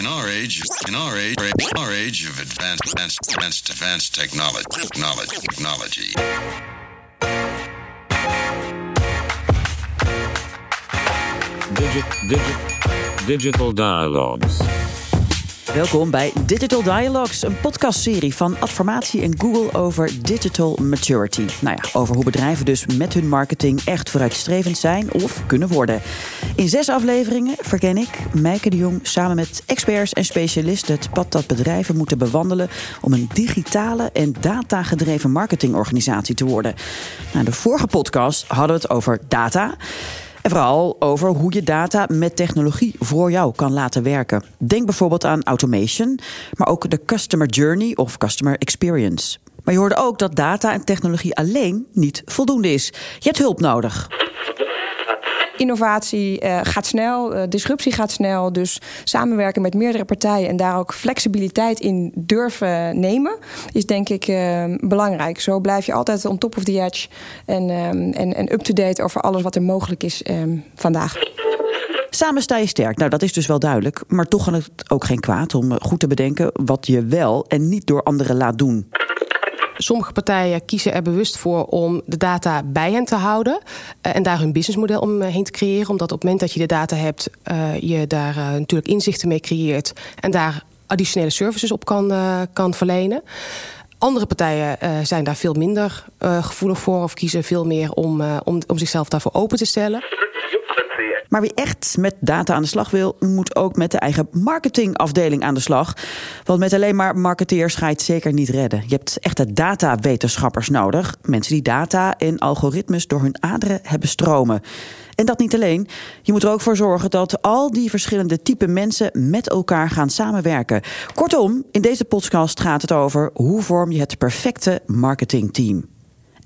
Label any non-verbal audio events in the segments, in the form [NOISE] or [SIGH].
In our age, in our age, our age of advanced, advanced, advanced, advanced technology, technology, technology. Digit, digit, digital Dialogues. Welkom bij Digital Dialogues, een podcastserie van Adformatie en Google over digital maturity. Nou ja, over hoe bedrijven dus met hun marketing echt vooruitstrevend zijn of kunnen worden. In zes afleveringen verken ik, Meike de Jong, samen met experts en specialisten het pad dat bedrijven moeten bewandelen om een digitale en datagedreven marketingorganisatie te worden. Nou, de vorige podcast hadden we het over data. En vooral over hoe je data met technologie voor jou kan laten werken. Denk bijvoorbeeld aan automation, maar ook de customer journey of customer experience. Maar je hoorde ook dat data en technologie alleen niet voldoende is. Je hebt hulp nodig. Innovatie uh, gaat snel, uh, disruptie gaat snel. Dus samenwerken met meerdere partijen en daar ook flexibiliteit in durven nemen, is denk ik uh, belangrijk. Zo blijf je altijd on top of the edge en, en, en up-to-date over alles wat er mogelijk is vandaag. Samen sta je sterk. Nou, dat is dus wel duidelijk. Maar toch kan het ook geen kwaad om goed te bedenken wat je wel en niet door anderen laat doen. Sommige partijen kiezen er bewust voor om de data bij hen te houden uh, en daar hun businessmodel omheen te creëren. Omdat op het moment dat je de data hebt, uh, je daar natuurlijk inzichten mee creëert en daar additionele services op kan, kan verlenen. Andere partijen zijn daar veel minder gevoelig voor of kiezen veel meer om, om zichzelf daarvoor open te stellen. Maar wie echt met data aan de slag wil, moet ook met de eigen marketingafdeling aan de slag. Want met alleen maar marketeers ga je het zeker niet redden. Je hebt echte datawetenschappers nodig. Mensen die data en algoritmes door hun aderen hebben stromen. En dat niet alleen. Je moet er ook voor zorgen dat al die verschillende type mensen met elkaar gaan samenwerken. Kortom, in deze podcast gaat het over hoe vorm je het perfecte marketingteam.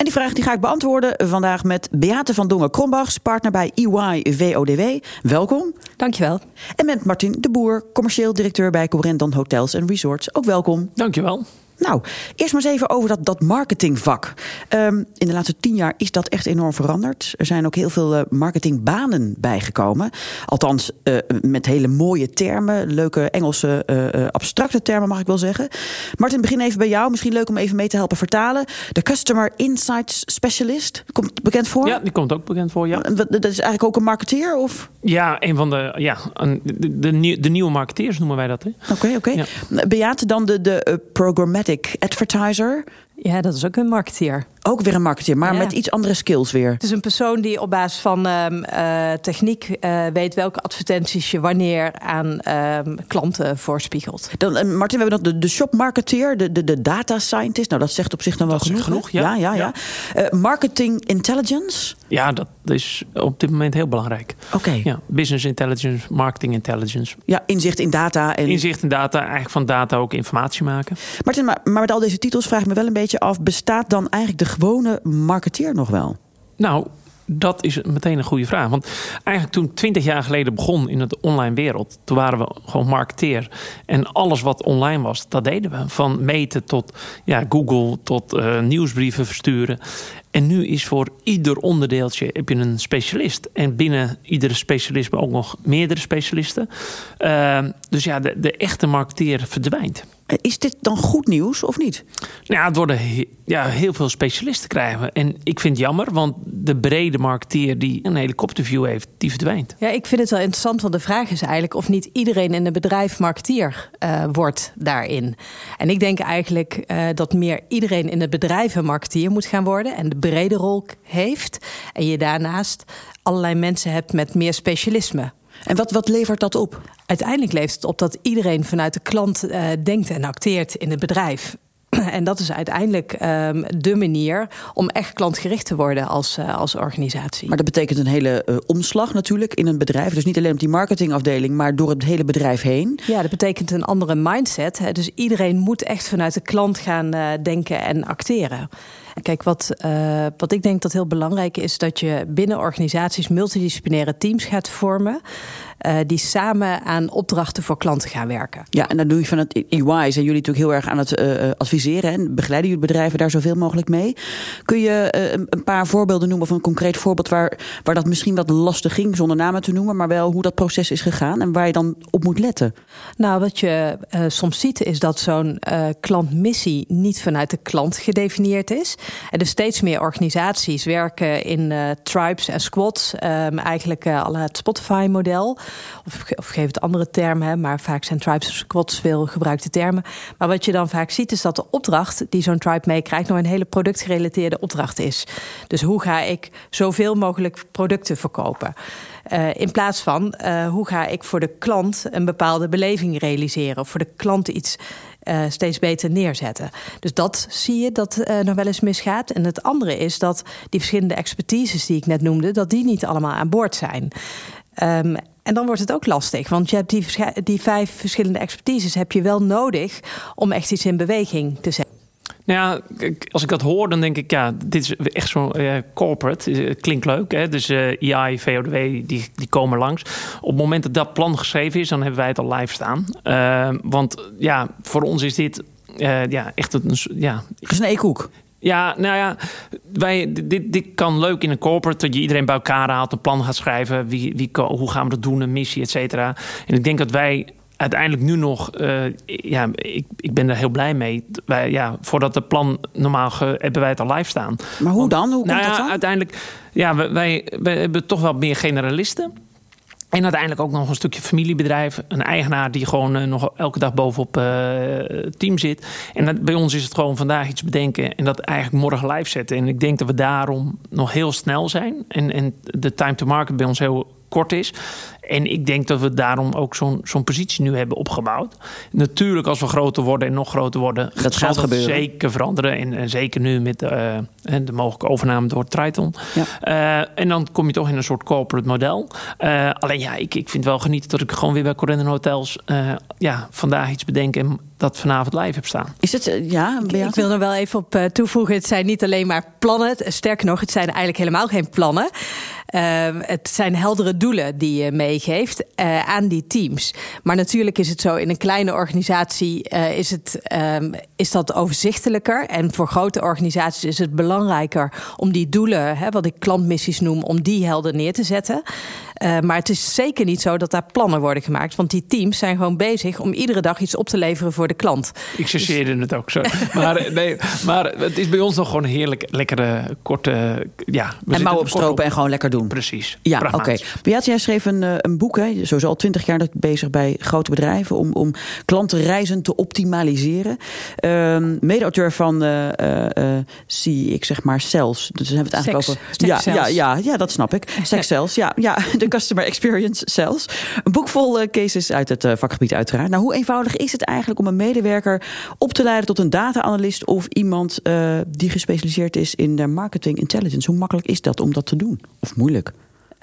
En die vraag die ga ik beantwoorden vandaag met Beate van Dongen-Krombachs, partner bij EY VODW. Welkom. Dankjewel. En met Martin de Boer, commercieel directeur bij Corendon Hotels en Resorts. Ook welkom. Dankjewel. Nou, eerst maar eens even over dat, dat marketingvak. Um, in de laatste tien jaar is dat echt enorm veranderd. Er zijn ook heel veel uh, marketingbanen bijgekomen. Althans, uh, met hele mooie termen. Leuke Engelse uh, abstracte termen, mag ik wel zeggen. Martin, begin even bij jou. Misschien leuk om even mee te helpen vertalen. De Customer Insights Specialist. Komt bekend voor? Ja, die komt ook bekend voor, ja. Dat is eigenlijk ook een marketeer? Of? Ja, een van de, ja, een, de, de, de, nieuwe marketeers noemen wij dat. Oké, oké. Okay. Ja. Beate dan de, de programmatic advertiser. Ja, dat is ook een marketeer. Ook weer een marketeer, maar Ja. met iets andere skills weer. Het is een persoon die op basis van ehm, eh, techniek eh, weet welke advertenties je wanneer aan ehm, klanten voorspiegelt. Dan, eh, Martin, we hebben nog de, de shopmarketeer, de, de, de data scientist. Nou, dat zegt op zich dan wel Dat genoeg. genoeg, ja. ja, ja. ja. Eh, marketing intelligence. Ja, dat is op dit moment heel belangrijk. Oké. Ja, business intelligence, marketing intelligence. Ja, inzicht in data. En... Inzicht in data, eigenlijk van data ook informatie maken. Martin, maar, maar met al deze titels vraag ik me wel een beetje af... bestaat dan eigenlijk de gewone marketeer nog wel? Nou, dat is meteen een goede vraag. Want eigenlijk toen 20 jaar geleden begon in het online wereld, toen waren we gewoon marketeer. En alles wat online was, dat deden we. Van meten tot ja, Google, tot uh, nieuwsbrieven versturen. En nu is voor ieder onderdeeltje heb je een specialist. En binnen iedere specialisme ook nog meerdere specialisten. Uh, dus ja, de echte marketeer verdwijnt. Is dit dan goed nieuws of niet? Nou, ja, het worden he ja, heel veel specialisten krijgen. En ik vind het jammer, want de brede marketeer die een helikopterview heeft, die verdwijnt. Ja, ik vind het wel interessant, want de vraag is eigenlijk of niet iedereen in het bedrijf marketeer uh, wordt daarin. En ik denk eigenlijk uh, dat meer iedereen in het bedrijf een marketeer moet gaan worden en de brede rol heeft. En je daarnaast allerlei mensen hebt met meer specialisme. En wat, wat levert dat op? Uiteindelijk levert het op dat iedereen vanuit de klant uh, denkt en acteert in het bedrijf. [CLEARS THROAT] En dat is uiteindelijk um, de manier om echt klantgericht te worden als, uh, als organisatie. Maar dat betekent een hele uh, omslag natuurlijk in een bedrijf. Dus niet alleen op die marketingafdeling, maar door het hele bedrijf heen. Ja, dat betekent een andere mindset. Hè. Dus iedereen moet echt vanuit de klant gaan uh, denken en acteren. Kijk, wat, uh, wat ik denk dat heel belangrijk is, dat je binnen organisaties multidisciplinaire teams gaat vormen. Uh, die samen aan opdrachten voor klanten gaan werken. Ja, en dan doe je van het EY zijn jullie natuurlijk heel erg aan het uh, adviseren en begeleiden jullie bedrijven daar zoveel mogelijk mee. Kun je uh, een paar voorbeelden noemen of een concreet voorbeeld waar, waar dat misschien wat lastig ging, zonder namen te noemen, maar wel hoe dat proces is gegaan en waar je dan op moet letten? Nou, wat je soms ziet is dat zo'n klantmissie niet vanuit de klant gedefinieerd is. En dus steeds meer organisaties werken in tribes en squads, um, eigenlijk al het Spotify-model. Of, of geef het andere termen, maar vaak zijn tribes en squads veel gebruikte termen. Maar wat je dan vaak ziet is dat de opdracht die zo'n tribe meekrijgt... nou een hele productgerelateerde opdracht is. Dus hoe ga ik zoveel mogelijk producten verkopen? Uh, in plaats van uh, hoe ga ik voor de klant een bepaalde beleving realiseren... of voor de klant iets uh, steeds beter neerzetten. Dus dat zie je dat uh, nog wel eens misgaat. En het andere is dat die verschillende expertises die ik net noemde, dat die niet allemaal aan boord zijn. Um, en dan wordt het ook lastig, want je hebt die, die vijf verschillende expertises heb je wel nodig om echt iets in beweging te zetten. Nou ja, als ik dat hoor, dan denk ik, ja, dit is echt zo'n uh, corporate. Het klinkt leuk, hè? Dus uh, EI, VODW, die, die komen langs. Op het moment dat dat plan geschreven is, dan hebben wij het al live staan. Uh, want ja, voor ons is dit ja, echt een... Ja, Gesneekoek. Ja, nou ja, wij, dit, dit kan leuk in een corporate. Dat je iedereen bij elkaar haalt, een plan gaat schrijven. Wie, wie, hoe gaan we dat doen, een missie, et cetera. En ik denk dat wij uiteindelijk nu nog, uh, ja, ik, ik ben er heel blij mee. Wij, ja, voordat het plan normaal ge, hebben wij het al live staan. Maar hoe dan? Hoe komt nou ja, dat dan? Uiteindelijk, ja, wij, wij, wij hebben toch wel meer generalisten. En uiteindelijk ook nog een stukje familiebedrijf. Een eigenaar die gewoon uh, nog elke dag bovenop het team zit. En dat, bij ons is het gewoon vandaag iets bedenken. En dat eigenlijk morgen live zetten. En ik denk dat we daarom nog heel snel zijn. En, en de time to market bij ons heel kort is. En ik denk dat we daarom ook zo'n zo'n positie nu hebben opgebouwd. Natuurlijk, als we groter worden en nog groter worden, dat gaat gebeuren. zeker veranderen. En, en zeker nu met uh, de mogelijke overname door Triton. Ja. Uh, en dan kom je toch in een soort corporate model. Uh, alleen ja, ik, ik vind wel genieten dat ik gewoon weer bij Corendon Hotels ja, vandaag iets bedenk en dat vanavond live heb staan. Is het, ja, ik, ik wil er wel even op toevoegen. Het zijn niet alleen maar plannen. Sterker nog, het zijn eigenlijk helemaal geen plannen. Uh, het zijn heldere doelen die je meegeeft uh, aan die teams. Maar natuurlijk is het zo, in een kleine organisatie uh, is, het, um, is dat overzichtelijker. En voor grote organisaties is het belangrijker om die doelen, hè, wat ik klantmissies noem, om die helder neer te zetten. Uh, maar het is zeker niet zo dat daar plannen worden gemaakt. Want die teams zijn gewoon bezig om iedere dag iets op te leveren voor de klant. Ik chargeerde dus... het ook zo. [LAUGHS] maar, nee, maar het is bij ons nog gewoon een heerlijk lekkere, korte... Ja, en mouw opstropen en gewoon lekker doen. Precies. Ja, oké. Okay. Beate, jij schreef een, een boek, hè, sowieso al twintig jaar bezig bij grote bedrijven... om, om klantenreizen te optimaliseren. Uh, Mede-auteur van uh, uh, zie ik zeg maar Cells. Dus dan hebben we het eigenlijk Sex. over... Ja, ja, ja, ja, dat snap ik. Sex [LAUGHS] Cells, ja. ja de Customer Experience Cells. Een boek vol uh, cases uit het uh, vakgebied uiteraard. Nou, hoe eenvoudig is het eigenlijk om een medewerker op te leiden tot een data-analyst of iemand uh, die gespecialiseerd is in marketing intelligence? Hoe makkelijk is dat om dat te doen? Of moeilijk?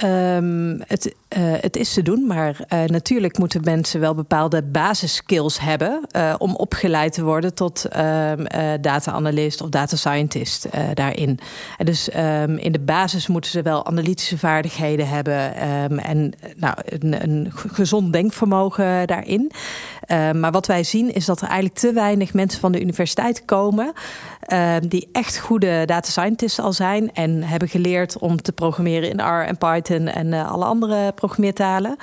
Um, het, uh, het is te doen, maar uh, natuurlijk moeten mensen wel bepaalde basisskills hebben uh, om opgeleid te worden tot ehm, data-analyst of data scientist daarin. En dus um, in de basis moeten ze wel analytische vaardigheden hebben en nou, een, een, gezond denkvermogen daarin. maar wat wij zien is dat er eigenlijk te weinig mensen van de universiteit komen die echt goede data scientists al zijn en hebben geleerd om te programmeren in R en Python en uh, alle andere programmeertalen.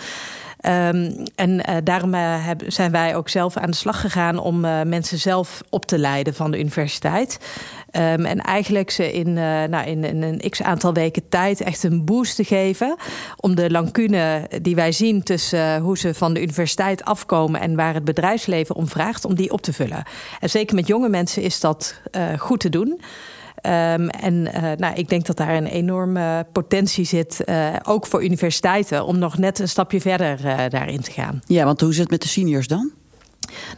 Um, en uh, daarom heb, zijn wij ook zelf aan de slag gegaan om mensen zelf op te leiden van de universiteit. Um, en eigenlijk ze in, nou, in, een x aantal weken tijd echt een boost te geven. Om de lancune die wij zien tussen hoe ze van de universiteit afkomen en waar het bedrijfsleven om vraagt, om die op te vullen. En zeker met jonge mensen is dat goed te doen. Um, en uh, nou, ik denk dat daar een enorme potentie zit, uh, ook voor universiteiten, om nog net een stapje verder uh, daarin te gaan. Ja, want hoe zit het met de seniors dan?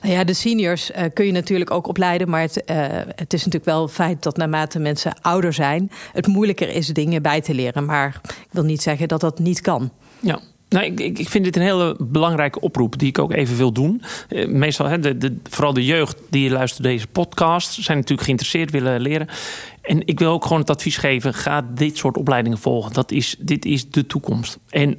Nou ja, de seniors uh, kun je natuurlijk ook opleiden. Maar het, uh, het, is natuurlijk wel een feit dat naarmate mensen ouder zijn, het moeilijker is dingen bij te leren. Maar ik wil niet zeggen dat dat niet kan. Ja. Nou, ik, ik vind dit een hele belangrijke oproep die ik ook even wil doen. Uh, meestal, hè, de, vooral de jeugd die luistert deze podcast, zijn natuurlijk geïnteresseerd, willen leren. En ik wil ook gewoon het advies geven: ga dit soort opleidingen volgen. Dat is, dit is de toekomst. En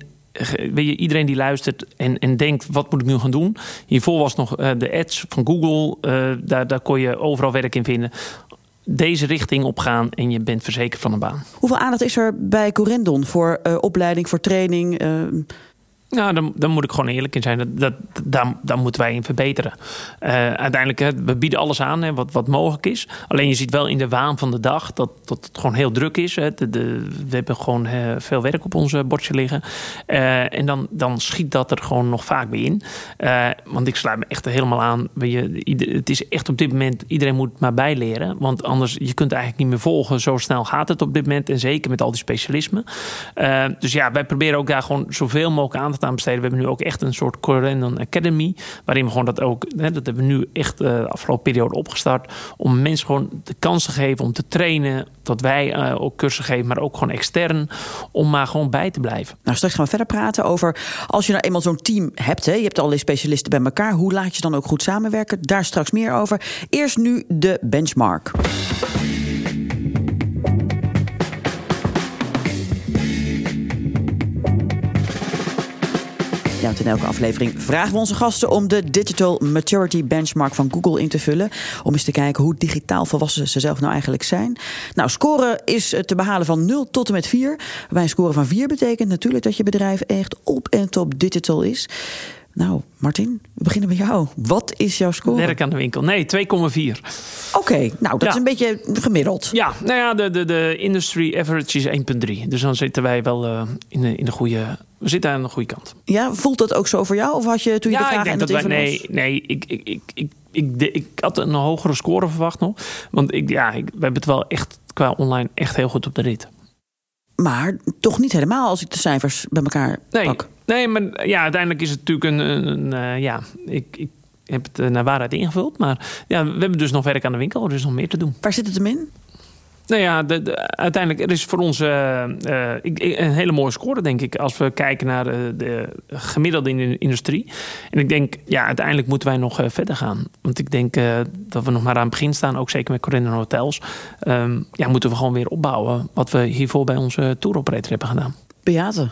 weet je, iedereen die luistert en, en denkt: wat moet ik nu gaan doen? Hiervoor was nog uh, de ads van Google. Daar, daar kon je overal werk in vinden deze richting op gaan en je bent verzekerd van een baan. Hoeveel aandacht is er bij Corendon voor uh, opleiding, voor training? Uh... Nou, dan, dan moet ik gewoon eerlijk in zijn. Dat, dat, daar, moeten wij in verbeteren. Uh, uiteindelijk, hè, we bieden alles aan hè, wat, wat mogelijk is. Alleen je ziet wel in de waan van de dag dat, dat het gewoon heel druk is. Hè. De, we hebben gewoon uh, veel werk op onze bordje liggen. En dan, dan schiet dat er gewoon nog vaak weer in. want ik sluit me echt helemaal aan. Je, het is echt op dit moment, iedereen moet maar bijleren. Want anders, je kunt eigenlijk niet meer volgen. Zo snel gaat het op dit moment. En zeker met al die specialismen. dus ja, wij proberen ook daar gewoon zoveel mogelijk aan te aan besteden. We hebben nu ook echt een soort Corendon Academy. Waarin we gewoon dat ook, hè, dat hebben we nu echt uh, de afgelopen periode opgestart. Om mensen gewoon de kans te geven om te trainen. Dat wij uh, ook cursussen geven, maar ook gewoon extern. Om maar gewoon bij te blijven. Nou, straks gaan we verder praten over als je nou eenmaal zo'n team hebt. Hè, je hebt allerlei specialisten bij elkaar. Hoe laat je dan ook goed samenwerken? Daar straks meer over. Eerst nu de benchmark. Ja, want in elke aflevering vragen we onze gasten om de Digital Maturity Benchmark van Google in te vullen. Om eens te kijken hoe digitaal volwassen ze zelf nou eigenlijk zijn. Nou, scoren is te behalen van 0 tot en met 4. Waarbij een score van 4 betekent natuurlijk dat je bedrijf echt op en top digital is. Nou, Martin, we beginnen bij jou. Wat is jouw score? Werk aan de winkel. Nee, 2,4. Oké, okay, nou dat ja. is een beetje gemiddeld. Ja, nou ja, de, de, de industry average is 1,3. Dus dan zitten wij wel uh, in, de, in de goede... We zitten aan de goede kant. Ja, voelt dat ook zo voor jou? Of had je toen je ja, de vraag ik denk dat wij, Nee, nee ik, ik, ik, ik, ik, ik, had een hogere score verwacht nog. Want ik, ja, ik, we hebben het wel echt qua online echt heel goed op de rit. Maar toch niet helemaal als ik de cijfers bij elkaar nee, pak. Nee, maar ja, uiteindelijk is het natuurlijk een. een, een uh, ja, ik, ik heb het naar waarheid ingevuld. Maar ja, we hebben dus nog werk aan de winkel. Er is nog meer te doen. Waar zit het hem in? Nou ja, de, de, uiteindelijk er is voor ons uh, uh, een hele mooie score, denk ik. Als we kijken naar de, de gemiddelde in de industrie. En ik denk, ja, uiteindelijk moeten wij nog verder gaan. Want ik denk dat we nog maar aan het begin staan. Ook zeker met Corendon Hotels. Um, ja, moeten we gewoon weer opbouwen. Wat we hiervoor bij onze tour operator hebben gedaan. Beate.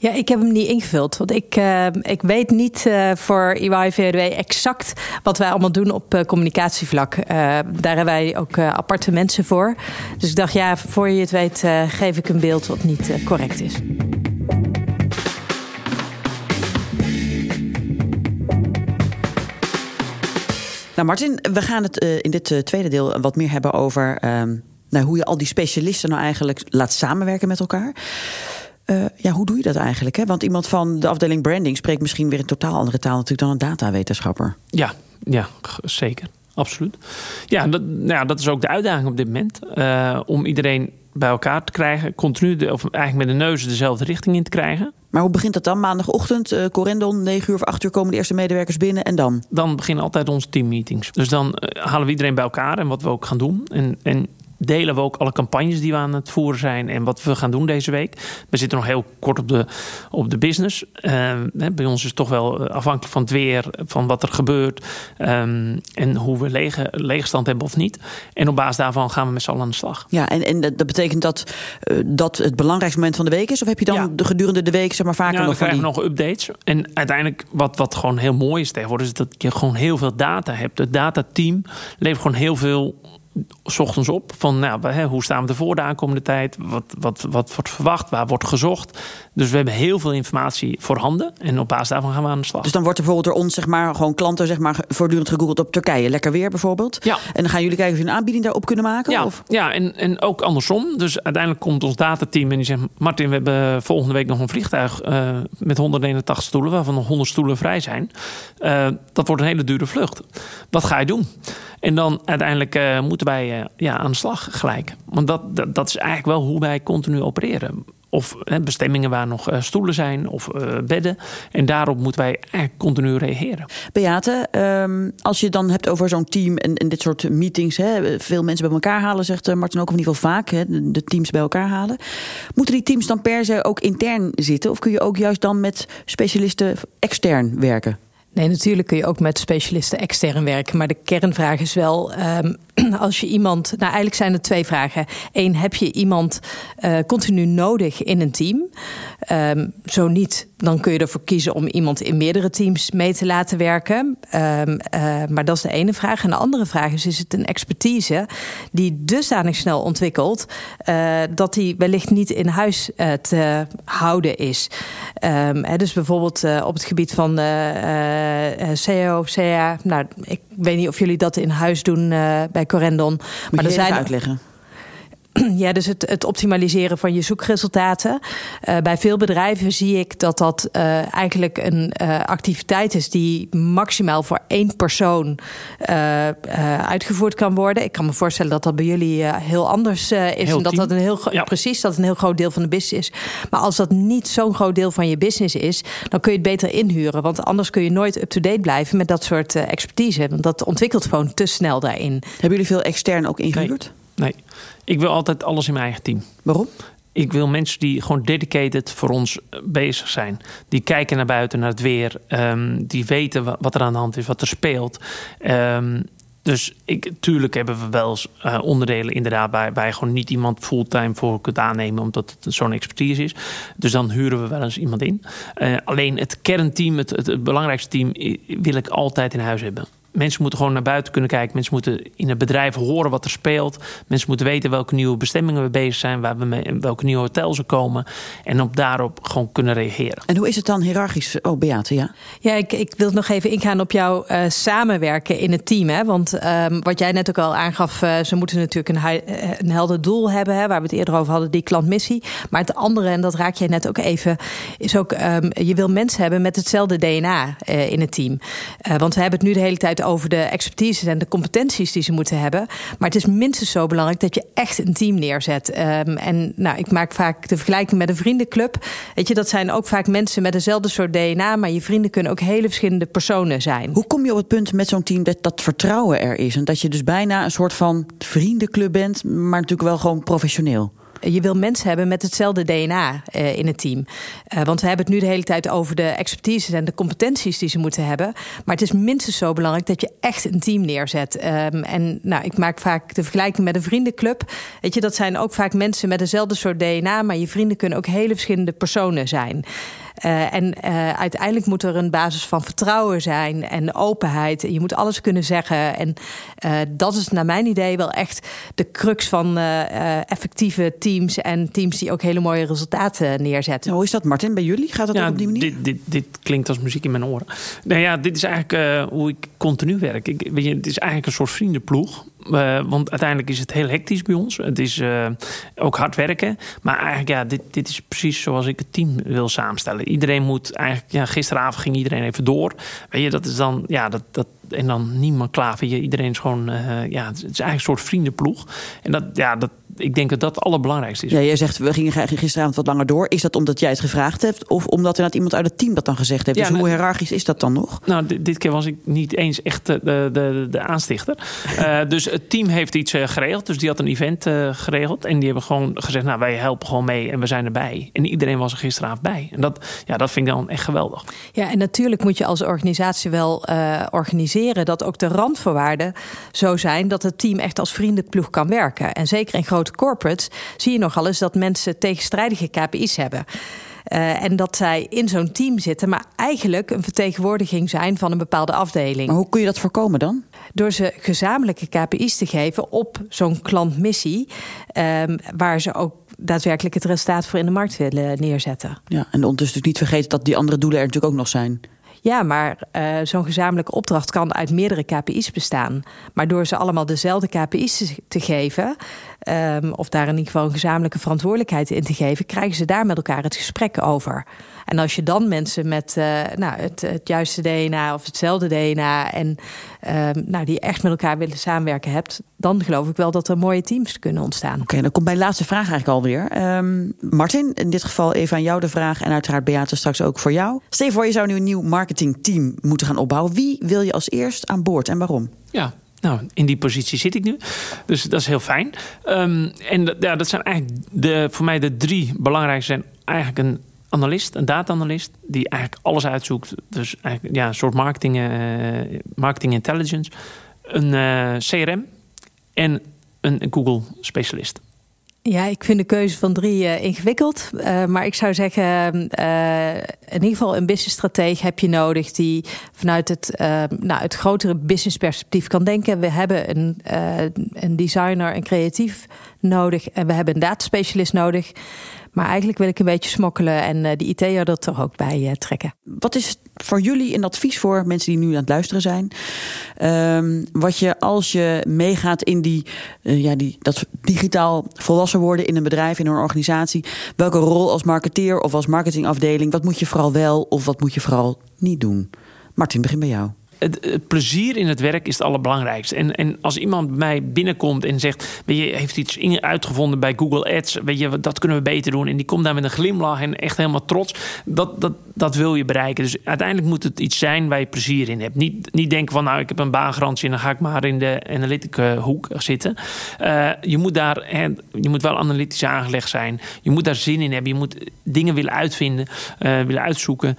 Ja, ik heb hem niet ingevuld. Want ik, uh, ik weet niet uh, voor EY exact wat wij allemaal doen op uh, communicatievlak. daar hebben wij ook aparte mensen voor. Dus ik dacht, ja, voor je het weet, geef ik een beeld wat niet correct is. Nou, Martin, we gaan het in dit tweede deel wat meer hebben over um, nou, hoe je al die specialisten nou eigenlijk laat samenwerken met elkaar. Uh, ja, hoe doe je dat eigenlijk? Hè? Want iemand van de afdeling branding spreekt misschien weer een totaal andere taal natuurlijk dan een datawetenschapper. Ja, ja zeker. Absoluut. Ja, dat, nou ja, dat is ook de uitdaging op dit moment. Uh, om iedereen bij elkaar te krijgen. Continu, de, of eigenlijk met de neus dezelfde richting in te krijgen. Maar hoe begint dat dan? Maandagochtend, uh, Corendon, 9 uur of 8 uur komen de eerste medewerkers binnen en dan? Dan beginnen altijd onze teammeetings. Dus dan uh, halen we iedereen bij elkaar en wat we ook gaan doen. En, en delen we ook alle campagnes die we aan het voeren zijn en wat we gaan doen deze week. We zitten nog heel kort op de, op de business. Uh, bij ons is het toch wel eh, afhankelijk van het weer, van wat er gebeurt um, en hoe we lege, leegstand hebben of niet. En op basis daarvan gaan we met z'n allen aan de slag. Ja, en, en dat betekent dat uh, dat het belangrijkste moment van de week is? Of heb je dan ja. de gedurende de week zeg maar vaker ja, nog dan van krijgen we nog updates. En uiteindelijk wat, wat gewoon heel mooi is tegenwoordig, is dat je gewoon heel veel data hebt. Het datateam levert gewoon heel veel s ochtends op van nou, hè, hoe staan we ervoor de aankomende tijd? Wat, wat, wat wordt verwacht? Waar wordt gezocht? Dus we hebben heel veel informatie voorhanden. En op basis daarvan gaan we aan de slag. Dus dan wordt er bijvoorbeeld door ons, zeg maar, gewoon klanten zeg maar, voortdurend gegoogeld op Turkije. Lekker weer bijvoorbeeld. Ja. En dan gaan jullie kijken of je een aanbieding daarop kunnen maken? Ja, of? ja en, en ook andersom. Dus uiteindelijk komt ons datateam en die zegt... Martin, we hebben volgende week nog een vliegtuig uh, met 181 stoelen... waarvan nog 100 stoelen vrij zijn. Uh, dat wordt een hele dure vlucht. Wat ga je doen? En dan uiteindelijk uh, moeten wij uh, ja, aan de slag gelijk. Want dat, dat, is eigenlijk wel hoe wij continu opereren. Of bestemmingen waar nog uh, stoelen zijn of bedden. En daarop moeten wij eigenlijk continu reageren. Beate, um, als je dan hebt over zo'n team en, dit soort meetings. Hè, veel mensen bij elkaar halen, zegt Martin ook, in ieder geval vaak. Hè, de teams bij elkaar halen. Moeten die teams dan per se ook intern zitten? Of kun je ook juist dan met specialisten extern werken? Nee, natuurlijk kun je ook met specialisten extern werken. Maar de kernvraag is wel: um, [CLEARS THROAT] als je iemand. Nou, eigenlijk zijn er twee vragen. Eén, heb je iemand uh, continu nodig in een team? Um, zo niet, dan kun je ervoor kiezen om iemand in meerdere teams mee te laten werken. Um, uh, maar dat is de ene vraag. En de andere vraag is: is het een expertise die dusdanig snel ontwikkelt uh, dat die wellicht niet in huis te houden is? Um, hè, dus bijvoorbeeld op het gebied van CEO, CA. Nou, ik weet niet of jullie dat in huis doen bij Corendon. Moet maar er zijn uitleggen. [CLEARS THROAT] Ja, dus het, het, optimaliseren van je zoekresultaten. Uh, bij veel bedrijven zie ik dat dat uh, eigenlijk een uh, activiteit is die maximaal voor één persoon uitgevoerd kan worden. Ik kan me voorstellen dat dat bij jullie heel anders is. Heel en dat dat een heel ja. precies dat een heel groot deel van de business is. Maar als dat niet zo'n groot deel van je business is, dan kun je het beter inhuren. Want anders kun je nooit up-to-date blijven met dat soort expertise. Want dat ontwikkelt gewoon te snel daarin. Hebben jullie veel extern ook ingehuurd? Nee. Ik wil altijd alles in mijn eigen team. Waarom? Ik wil mensen die gewoon dedicated voor ons eh, bezig zijn. Die kijken naar buiten, naar het weer. Um, die weten wat er aan de hand is, wat er speelt. Um, dus ik, tuurlijk hebben we wel uh, onderdelen inderdaad waar, waar je gewoon niet iemand fulltime voor kunt aannemen omdat het zo'n expertise is. Dus dan huren we wel eens iemand in. Uh, alleen het kernteam, het, het, het belangrijkste team, wil ik altijd in huis hebben mensen moeten gewoon naar buiten kunnen kijken. Mensen moeten in het bedrijf horen wat er speelt. Mensen moeten weten welke nieuwe bestemmingen we bezig zijn, waar we mee, welke nieuwe hotels er komen. En op daarop gewoon kunnen reageren. En hoe is het dan hiërarchisch? Oh, Beate, ja. Ja, ik, ik wil nog even ingaan op jouw uh, samenwerken in het team. Hè? Want um, wat jij net ook al aangaf, uh, ze moeten natuurlijk een, uh, een helder doel hebben, hè, waar we het eerder over hadden, die klantmissie. Maar het andere, en dat raak jij net ook even, is ook, um, je wil mensen hebben met hetzelfde DNA in het team. want we hebben het nu de hele tijd over de expertise en de competenties die ze moeten hebben. Maar het is minstens zo belangrijk dat je echt een team neerzet. Um, en nou, ik maak vaak de vergelijking met een vriendenclub. Weet je, dat zijn ook vaak mensen met dezelfde soort DNA. Maar je vrienden kunnen ook hele verschillende personen zijn. Hoe kom je op het punt met zo'n team dat dat vertrouwen er is? En dat je dus bijna een soort van vriendenclub bent, maar natuurlijk wel gewoon professioneel? Je wil mensen hebben met hetzelfde DNA uh, in het team. Uh, want we hebben het nu de hele tijd over de expertise en de competenties die ze moeten hebben. Maar het is minstens zo belangrijk dat je echt een team neerzet. Um, en nou, ik maak vaak de vergelijking met een vriendenclub. Weet je, dat zijn ook vaak mensen met dezelfde soort DNA. Maar je vrienden kunnen ook hele verschillende personen zijn. Uh, en uh, uiteindelijk moet er een basis van vertrouwen zijn en openheid. Je moet alles kunnen zeggen. En uh, dat is naar mijn idee wel echt de crux van effectieve teams en teams die ook hele mooie resultaten neerzetten. Hoe is dat, Martin, bij jullie? Gaat dat ja, ook op die manier? Dit, dit, dit, klinkt als muziek in mijn oren. Nou ja, dit is eigenlijk hoe ik continu werk. Ik, weet je, het is eigenlijk een soort vriendenploeg. Uh, want uiteindelijk is het heel hectisch bij ons. Het is uh, ook hard werken. Maar eigenlijk, ja, dit, dit is precies zoals ik het team wil samenstellen. Iedereen moet eigenlijk, ja, gisteravond ging iedereen even door. Weet je, dat is dan, ja, dat, dat, en dan niemand klaar. Iedereen is gewoon, uh, ja, het is eigenlijk een soort vriendenploeg. En dat, ja, dat, ik denk dat dat het allerbelangrijkste is. Ja, jij zegt, we gingen gisteravond wat langer door. Is dat omdat jij het gevraagd hebt? Of omdat er net iemand uit het team dat dan gezegd heeft? Ja, dus hoe hiërarchisch is dat dan nog? Nou, dit, dit, keer was ik niet eens echt de, de, de aanstichter. uh, [LAUGHS] dus het team heeft iets uh, geregeld. Dus die had een event uh, geregeld. En die hebben gewoon gezegd, nou, wij helpen gewoon mee en we zijn erbij. En iedereen was er gisteravond bij. En dat, ja, dat vind ik dan echt geweldig. Ja, en natuurlijk moet je als organisatie wel organiseren... dat ook de randvoorwaarden zo zijn... dat het team echt als vriendenploeg kan werken. En zeker in grote corporates zie je nogal eens dat mensen tegenstrijdige KPI's hebben. Uh, en dat zij in zo'n team zitten, maar eigenlijk een vertegenwoordiging zijn van een bepaalde afdeling. Maar hoe kun je dat voorkomen dan? Door ze gezamenlijke KPI's te geven op zo'n klantmissie, um, waar ze ook daadwerkelijk het resultaat voor in de markt willen neerzetten. Ja, en ondertussen niet vergeten dat die andere doelen er natuurlijk ook nog zijn. Ja, maar uh, zo'n gezamenlijke opdracht kan uit meerdere KPI's bestaan. Maar door ze allemaal dezelfde KPI's te geven, um, of daar in ieder geval een gezamenlijke verantwoordelijkheid in te geven, krijgen ze daar met elkaar het gesprek over. En als je dan mensen met uh, nou, het, het, juiste DNA of hetzelfde DNA en um, nou, die echt met elkaar willen samenwerken hebt, dan geloof ik wel dat er mooie teams kunnen ontstaan. Oké, okay, dan komt mijn laatste vraag eigenlijk alweer. Um, Martin, in dit geval even aan jou de vraag en uiteraard Beate straks ook voor jou. Stel voor, je zou nu een nieuw marketingteam moeten gaan opbouwen. Wie wil je als eerst aan boord en waarom? Ja, nou, in die positie zit ik nu. Dus dat is heel fijn. Um, en ja, dat zijn eigenlijk de, voor mij de drie belangrijkste zijn eigenlijk een analist, een data-analyst, die eigenlijk alles uitzoekt. Dus eigenlijk ja, een soort marketing, uh, marketing intelligence. Een uh, CRM en een Google specialist. Ja, ik vind de keuze van drie uh, ingewikkeld. Uh, maar ik zou zeggen, uh, in ieder geval een businessstratege heb je nodig die vanuit het, nou, het grotere businessperspectief kan denken. We hebben een, een designer, een creatief nodig en we hebben een dataspecialist nodig. Maar eigenlijk wil ik een beetje smokkelen en uh, die IT'er er toch ook bij uh, trekken. Wat is voor jullie een advies voor mensen die nu aan het luisteren zijn? Um, wat je als je meegaat in die, uh, ja, die, dat digitaal volwassen worden in een bedrijf, in een organisatie. Welke rol als marketeer of als marketingafdeling? Wat moet je vooral wel of wat moet je vooral niet doen? Martin, begin bij jou het, plezier in het werk is het allerbelangrijkste. En, en als iemand bij mij binnenkomt en zegt: weet je, heeft iets uitgevonden bij Google Ads, weet je, dat kunnen we beter doen. En die komt daar met een glimlach en echt helemaal trots. Dat, dat, dat wil je bereiken. Dus uiteindelijk moet het iets zijn waar je plezier in hebt. Niet, niet denken van: nou, ik heb een baangarantie en dan ga ik maar in de analytic hoek zitten. Uh, je moet daar, hè, je moet wel analytisch aangelegd zijn. Je moet daar zin in hebben. Je moet dingen willen uitvinden, uh, willen uitzoeken.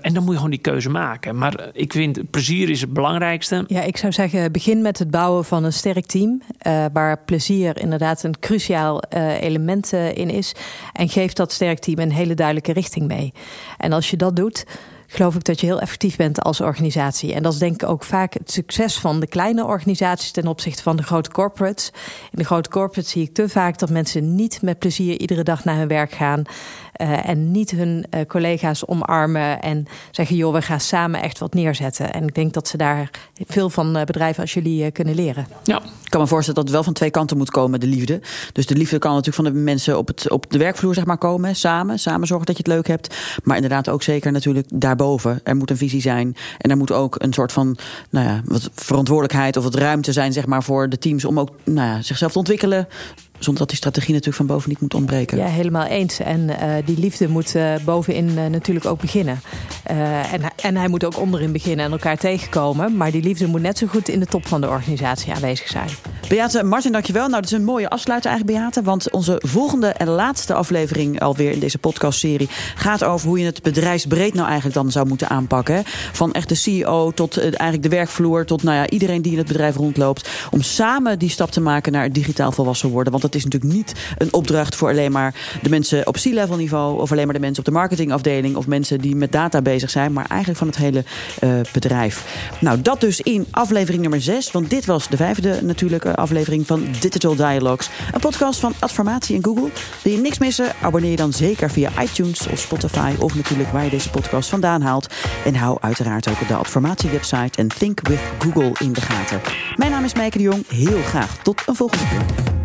En dan moet je gewoon die keuze maken. Maar ik vind plezier is het belangrijkste. Ja, ik zou zeggen, begin met het bouwen van een sterk team. Uh, waar plezier inderdaad een cruciaal uh, element uh, in is. En geef dat sterk team een hele duidelijke richting mee. En als je dat doet geloof ik dat je heel effectief bent als organisatie. En dat is denk ik ook vaak het succes van de kleine organisaties ten opzichte van de grote corporates. In de grote corporates zie ik te vaak dat mensen niet met plezier iedere dag naar hun werk gaan. Uh, en niet hun uh, collega's omarmen en zeggen: joh, we gaan samen echt wat neerzetten. En ik denk dat ze daar veel van uh, bedrijven als jullie kunnen leren. Ja, ik kan me voorstellen dat het wel van twee kanten moet komen, de liefde. Dus de liefde kan natuurlijk van de mensen op, het, op de werkvloer zeg maar, komen, samen. Samen zorgen dat je het leuk hebt. Maar inderdaad ook zeker natuurlijk daarboven. Er moet een visie zijn. En er moet ook een soort van nou ja, wat verantwoordelijkheid of wat ruimte zijn zeg maar, voor de teams om ook nou ja, zichzelf te ontwikkelen zonder dat die strategie natuurlijk van boven niet moet ontbreken. Ja, helemaal eens. En uh, die liefde moet uh, bovenin uh, natuurlijk ook beginnen. en, en hij moet ook onderin beginnen en elkaar tegenkomen. Maar die liefde moet net zo goed in de top van de organisatie aanwezig zijn. Beate, Martin, dankjewel. Nou, dat is een mooie afsluiter eigenlijk, Beate. Want onze volgende en laatste aflevering alweer in deze podcastserie... gaat over hoe je het bedrijfsbreed nou eigenlijk dan zou moeten aanpakken. Van echt de CEO tot eigenlijk de werkvloer... tot nou ja, iedereen die in het bedrijf rondloopt. Om samen die stap te maken naar digitaal volwassen worden. Want het is natuurlijk niet een opdracht voor alleen maar de mensen op C-level niveau... of alleen maar de mensen op de marketingafdeling... of mensen die met data bezig zijn, maar eigenlijk van het hele uh, bedrijf. Nou, dat dus in aflevering nummer 6. Want dit was de vijfde natuurlijke aflevering van Digital Dialogues. Een podcast van Adformatie en Google. Wil je niks missen? Abonneer je dan zeker via iTunes of Spotify... of natuurlijk waar je deze podcast vandaan haalt. En hou uiteraard ook de Adformatie website en Think with Google in de gaten. Mijn naam is Meike de Jong. Heel graag tot een volgende keer.